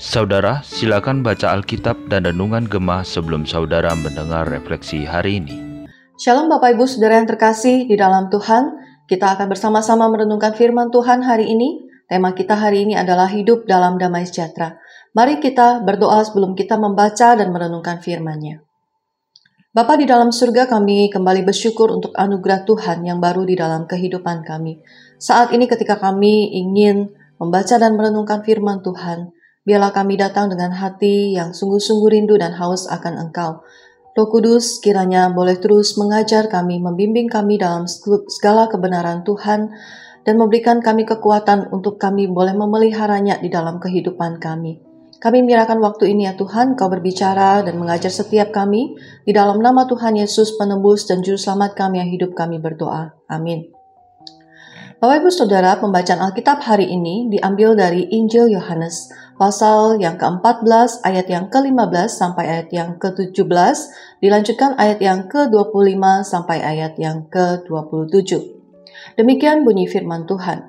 Saudara, silakan baca Alkitab dan Renungan Gemah sebelum saudara mendengar refleksi hari ini. Shalom Bapak Ibu Saudara yang terkasih di dalam Tuhan. Kita akan bersama-sama merenungkan firman Tuhan hari ini. Tema kita hari ini adalah hidup dalam damai sejahtera. Mari kita berdoa sebelum kita membaca dan merenungkan firman-Nya. Bapa di dalam surga kami kembali bersyukur untuk anugerah Tuhan yang baru di dalam kehidupan kami. Saat ini ketika kami ingin membaca dan merenungkan firman Tuhan, Biarlah kami datang dengan hati yang sungguh-sungguh rindu dan haus akan Engkau. Roh Kudus kiranya boleh terus mengajar kami, membimbing kami dalam segala kebenaran Tuhan, dan memberikan kami kekuatan untuk kami boleh memeliharanya di dalam kehidupan kami. Kami menyerahkan waktu ini ya Tuhan, Kau berbicara dan mengajar setiap kami. Di dalam nama Tuhan Yesus, penebus dan juru selamat kami yang hidup kami berdoa. Amin. Bapak Ibu Saudara, pembacaan Alkitab hari ini diambil dari Injil Yohanes, pasal yang ke-14 ayat yang ke-15 sampai ayat yang ke-17, dilanjutkan ayat yang ke-25 sampai ayat yang ke-27. Demikian bunyi firman Tuhan.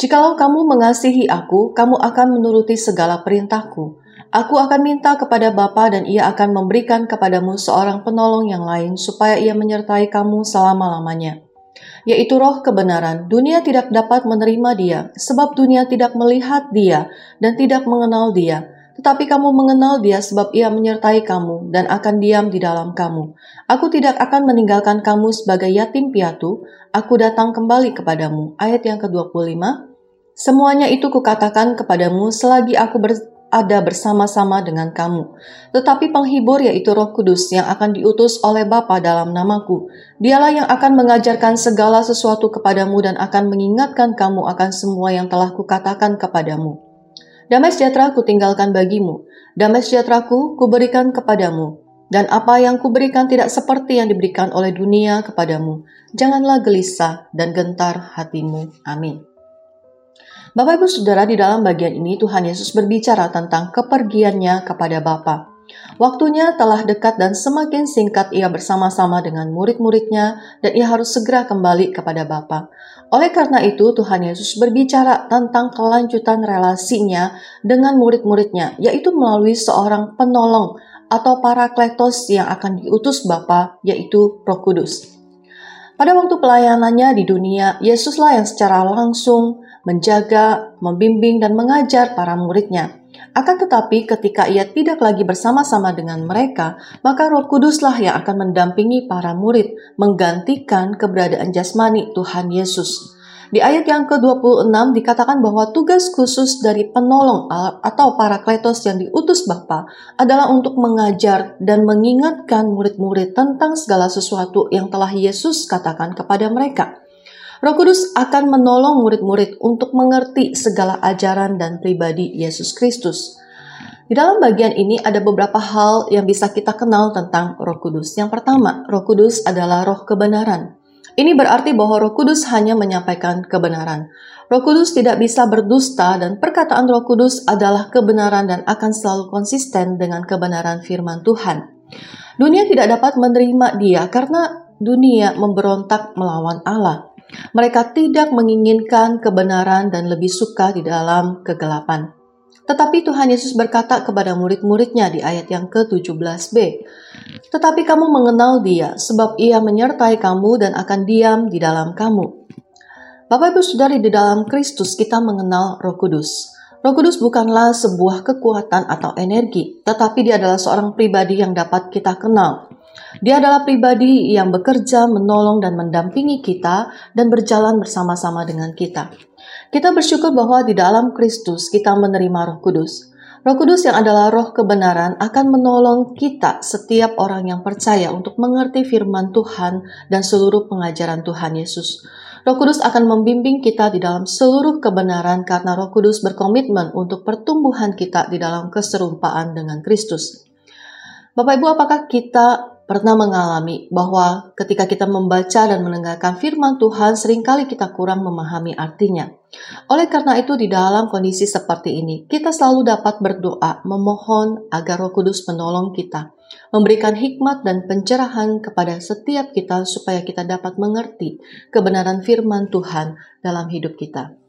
Jikalau kamu mengasihi aku, kamu akan menuruti segala perintahku. Aku akan minta kepada Bapa dan ia akan memberikan kepadamu seorang penolong yang lain supaya ia menyertai kamu selama-lamanya yaitu roh kebenaran. Dunia tidak dapat menerima dia, sebab dunia tidak melihat dia dan tidak mengenal dia. Tetapi kamu mengenal dia sebab ia menyertai kamu dan akan diam di dalam kamu. Aku tidak akan meninggalkan kamu sebagai yatim piatu, aku datang kembali kepadamu. Ayat yang ke-25, Semuanya itu kukatakan kepadamu selagi aku ber ada bersama-sama dengan kamu. Tetapi penghibur yaitu roh kudus yang akan diutus oleh Bapa dalam namaku. Dialah yang akan mengajarkan segala sesuatu kepadamu dan akan mengingatkan kamu akan semua yang telah kukatakan kepadamu. Damai sejahtera ku tinggalkan bagimu, damai sejahtera ku kuberikan kepadamu. Dan apa yang kuberikan tidak seperti yang diberikan oleh dunia kepadamu. Janganlah gelisah dan gentar hatimu. Amin. Bapak Ibu Saudara, di dalam bagian ini Tuhan Yesus berbicara tentang kepergiannya kepada Bapa. Waktunya telah dekat dan semakin singkat ia bersama-sama dengan murid-muridnya dan ia harus segera kembali kepada Bapa. Oleh karena itu Tuhan Yesus berbicara tentang kelanjutan relasinya dengan murid-muridnya, yaitu melalui seorang penolong atau parakletos yang akan diutus Bapa, yaitu Roh Kudus. Pada waktu pelayanannya di dunia, Yesuslah yang secara langsung menjaga, membimbing, dan mengajar para muridnya. Akan tetapi ketika ia tidak lagi bersama-sama dengan mereka, maka roh kuduslah yang akan mendampingi para murid, menggantikan keberadaan jasmani Tuhan Yesus. Di ayat yang ke-26 dikatakan bahwa tugas khusus dari penolong atau para kletos yang diutus Bapa adalah untuk mengajar dan mengingatkan murid-murid tentang segala sesuatu yang telah Yesus katakan kepada mereka. Roh Kudus akan menolong murid-murid untuk mengerti segala ajaran dan pribadi Yesus Kristus. Di dalam bagian ini ada beberapa hal yang bisa kita kenal tentang Roh Kudus. Yang pertama, Roh Kudus adalah roh kebenaran. Ini berarti bahwa Roh Kudus hanya menyampaikan kebenaran. Roh Kudus tidak bisa berdusta dan perkataan Roh Kudus adalah kebenaran dan akan selalu konsisten dengan kebenaran firman Tuhan. Dunia tidak dapat menerima dia karena dunia memberontak melawan Allah. Mereka tidak menginginkan kebenaran dan lebih suka di dalam kegelapan. Tetapi Tuhan Yesus berkata kepada murid-muridnya di ayat yang ke-17b, Tetapi kamu mengenal dia, sebab ia menyertai kamu dan akan diam di dalam kamu. Bapak Ibu Saudari, di dalam Kristus kita mengenal roh kudus. Roh Kudus bukanlah sebuah kekuatan atau energi, tetapi dia adalah seorang pribadi yang dapat kita kenal. Dia adalah pribadi yang bekerja, menolong, dan mendampingi kita, dan berjalan bersama-sama dengan kita. Kita bersyukur bahwa di dalam Kristus kita menerima Roh Kudus. Roh Kudus yang adalah roh kebenaran akan menolong kita setiap orang yang percaya untuk mengerti firman Tuhan dan seluruh pengajaran Tuhan Yesus. Roh Kudus akan membimbing kita di dalam seluruh kebenaran karena Roh Kudus berkomitmen untuk pertumbuhan kita di dalam keserupaan dengan Kristus. Bapak Ibu, apakah kita pernah mengalami bahwa ketika kita membaca dan mendengarkan firman Tuhan, sering kali kita kurang memahami artinya. Oleh karena itu, di dalam kondisi seperti ini, kita selalu dapat berdoa, memohon agar Roh Kudus menolong kita, memberikan hikmat dan pencerahan kepada setiap kita, supaya kita dapat mengerti kebenaran firman Tuhan dalam hidup kita.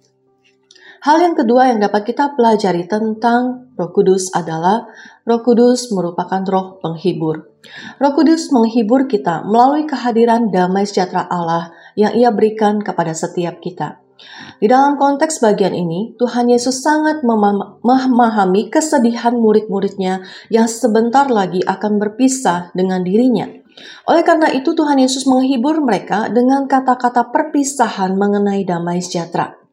Hal yang kedua yang dapat kita pelajari tentang Roh Kudus adalah Roh Kudus merupakan roh penghibur. Roh Kudus menghibur kita melalui kehadiran damai sejahtera Allah yang Ia berikan kepada setiap kita. Di dalam konteks bagian ini, Tuhan Yesus sangat memahami kesedihan murid-muridnya yang sebentar lagi akan berpisah dengan dirinya. Oleh karena itu, Tuhan Yesus menghibur mereka dengan kata-kata perpisahan mengenai damai sejahtera.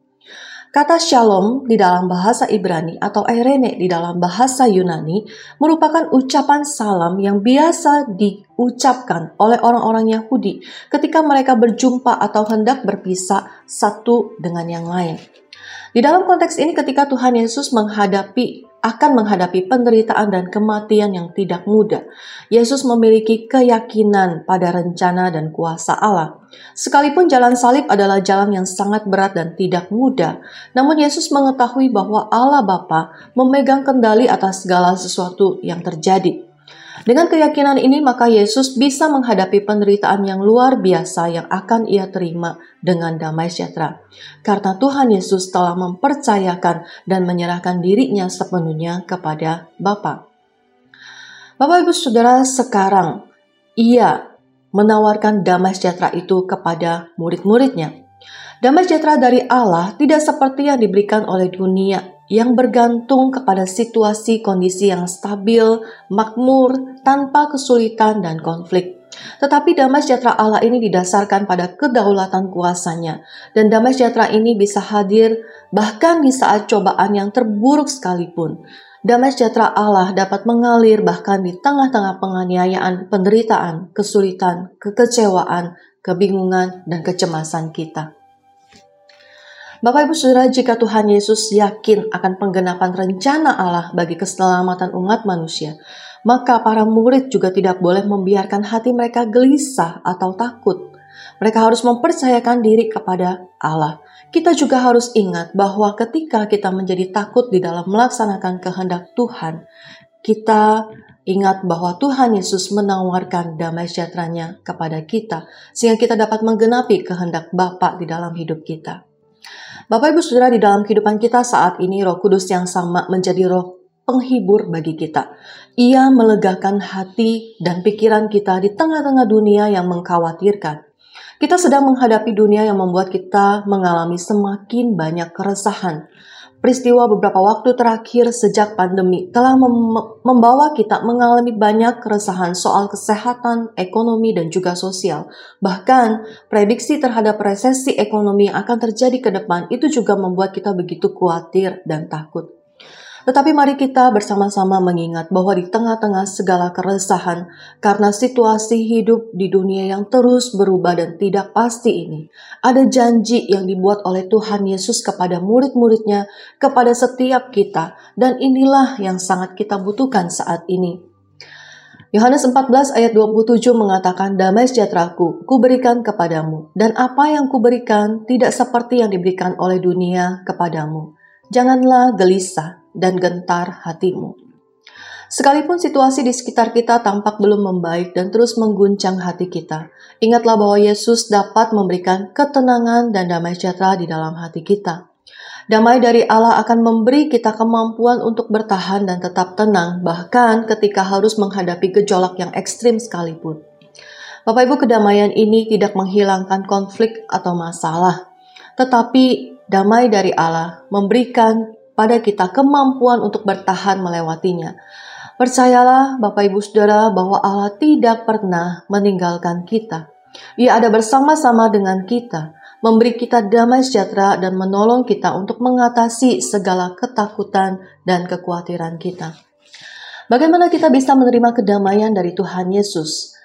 Kata shalom di dalam bahasa Ibrani atau eirene di dalam bahasa Yunani merupakan ucapan salam yang biasa diucapkan oleh orang-orang Yahudi ketika mereka berjumpa atau hendak berpisah satu dengan yang lain. Di dalam konteks ini ketika Tuhan Yesus menghadapi akan menghadapi penderitaan dan kematian yang tidak mudah. Yesus memiliki keyakinan pada rencana dan kuasa Allah. Sekalipun jalan salib adalah jalan yang sangat berat dan tidak mudah, namun Yesus mengetahui bahwa Allah Bapa memegang kendali atas segala sesuatu yang terjadi. Dengan keyakinan ini, maka Yesus bisa menghadapi penderitaan yang luar biasa yang akan ia terima dengan damai sejahtera. Karena Tuhan Yesus telah mempercayakan dan menyerahkan dirinya sepenuhnya kepada Bapa. Bapak Ibu Saudara, sekarang ia menawarkan damai sejahtera itu kepada murid-muridnya. Damai sejahtera dari Allah tidak seperti yang diberikan oleh dunia yang bergantung kepada situasi kondisi yang stabil, makmur, tanpa kesulitan dan konflik. Tetapi damai sejahtera Allah ini didasarkan pada kedaulatan kuasanya. Dan damai sejahtera ini bisa hadir bahkan di saat cobaan yang terburuk sekalipun. Damai sejahtera Allah dapat mengalir bahkan di tengah-tengah penganiayaan, penderitaan, kesulitan, kekecewaan, kebingungan, dan kecemasan kita. Bapak Ibu Saudara, jika Tuhan Yesus yakin akan penggenapan rencana Allah bagi keselamatan umat manusia, maka para murid juga tidak boleh membiarkan hati mereka gelisah atau takut. Mereka harus mempercayakan diri kepada Allah. Kita juga harus ingat bahwa ketika kita menjadi takut di dalam melaksanakan kehendak Tuhan, kita ingat bahwa Tuhan Yesus menawarkan damai sejahteranya kepada kita, sehingga kita dapat menggenapi kehendak Bapa di dalam hidup kita. Bapak Ibu Saudara di dalam kehidupan kita saat ini Roh Kudus yang sama menjadi roh penghibur bagi kita. Ia melegakan hati dan pikiran kita di tengah-tengah dunia yang mengkhawatirkan. Kita sedang menghadapi dunia yang membuat kita mengalami semakin banyak keresahan, Peristiwa beberapa waktu terakhir sejak pandemi telah mem membawa kita mengalami banyak keresahan soal kesehatan, ekonomi, dan juga sosial. Bahkan, prediksi terhadap resesi ekonomi yang akan terjadi ke depan itu juga membuat kita begitu khawatir dan takut. Tetapi mari kita bersama-sama mengingat bahwa di tengah-tengah segala keresahan karena situasi hidup di dunia yang terus berubah dan tidak pasti ini, ada janji yang dibuat oleh Tuhan Yesus kepada murid-muridnya, kepada setiap kita, dan inilah yang sangat kita butuhkan saat ini. Yohanes 14 ayat 27 mengatakan, Damai sejahteraku, kuberikan kepadamu, dan apa yang kuberikan tidak seperti yang diberikan oleh dunia kepadamu. Janganlah gelisah, dan gentar hatimu. Sekalipun situasi di sekitar kita tampak belum membaik dan terus mengguncang hati kita, ingatlah bahwa Yesus dapat memberikan ketenangan dan damai sejahtera di dalam hati kita. Damai dari Allah akan memberi kita kemampuan untuk bertahan dan tetap tenang, bahkan ketika harus menghadapi gejolak yang ekstrim sekalipun. Bapak Ibu, kedamaian ini tidak menghilangkan konflik atau masalah, tetapi damai dari Allah memberikan pada kita kemampuan untuk bertahan melewatinya. Percayalah Bapak Ibu Saudara bahwa Allah tidak pernah meninggalkan kita. Ia ada bersama-sama dengan kita, memberi kita damai sejahtera dan menolong kita untuk mengatasi segala ketakutan dan kekhawatiran kita. Bagaimana kita bisa menerima kedamaian dari Tuhan Yesus?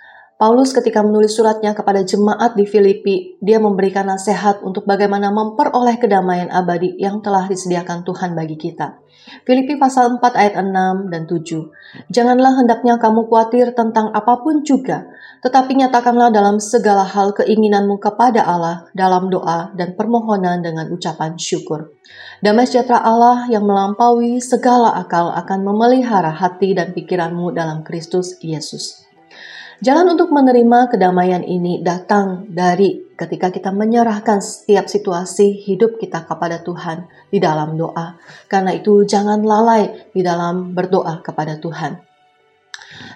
Paulus ketika menulis suratnya kepada jemaat di Filipi, dia memberikan nasihat untuk bagaimana memperoleh kedamaian abadi yang telah disediakan Tuhan bagi kita. Filipi pasal 4 ayat 6 dan 7. Janganlah hendaknya kamu khawatir tentang apa pun juga, tetapi nyatakanlah dalam segala hal keinginanmu kepada Allah dalam doa dan permohonan dengan ucapan syukur. Damai sejahtera Allah yang melampaui segala akal akan memelihara hati dan pikiranmu dalam Kristus Yesus. Jalan untuk menerima kedamaian ini datang dari ketika kita menyerahkan setiap situasi hidup kita kepada Tuhan di dalam doa. Karena itu jangan lalai di dalam berdoa kepada Tuhan.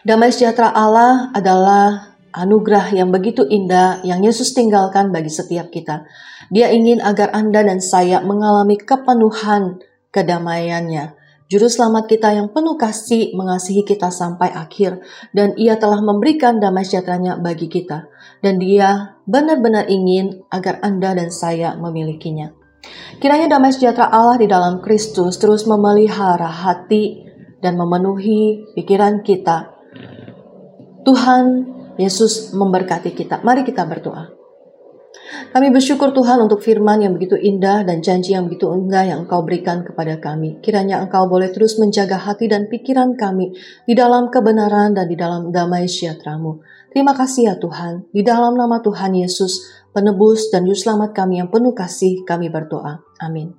Damai sejahtera Allah adalah anugerah yang begitu indah yang Yesus tinggalkan bagi setiap kita. Dia ingin agar Anda dan saya mengalami kepenuhan kedamaiannya Juru selamat kita yang penuh kasih mengasihi kita sampai akhir dan ia telah memberikan damai sejahteranya bagi kita. Dan dia benar-benar ingin agar Anda dan saya memilikinya. Kiranya damai sejahtera Allah di dalam Kristus terus memelihara hati dan memenuhi pikiran kita. Tuhan Yesus memberkati kita. Mari kita berdoa. Kami bersyukur Tuhan untuk firman yang begitu indah dan janji yang begitu indah yang Engkau berikan kepada kami. Kiranya Engkau boleh terus menjaga hati dan pikiran kami di dalam kebenaran dan di dalam damai sejahtera-Mu. Terima kasih ya Tuhan. Di dalam nama Tuhan Yesus, penebus dan juru kami yang penuh kasih, kami berdoa. Amin.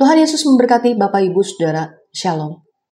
Tuhan Yesus memberkati Bapak Ibu Saudara. Shalom.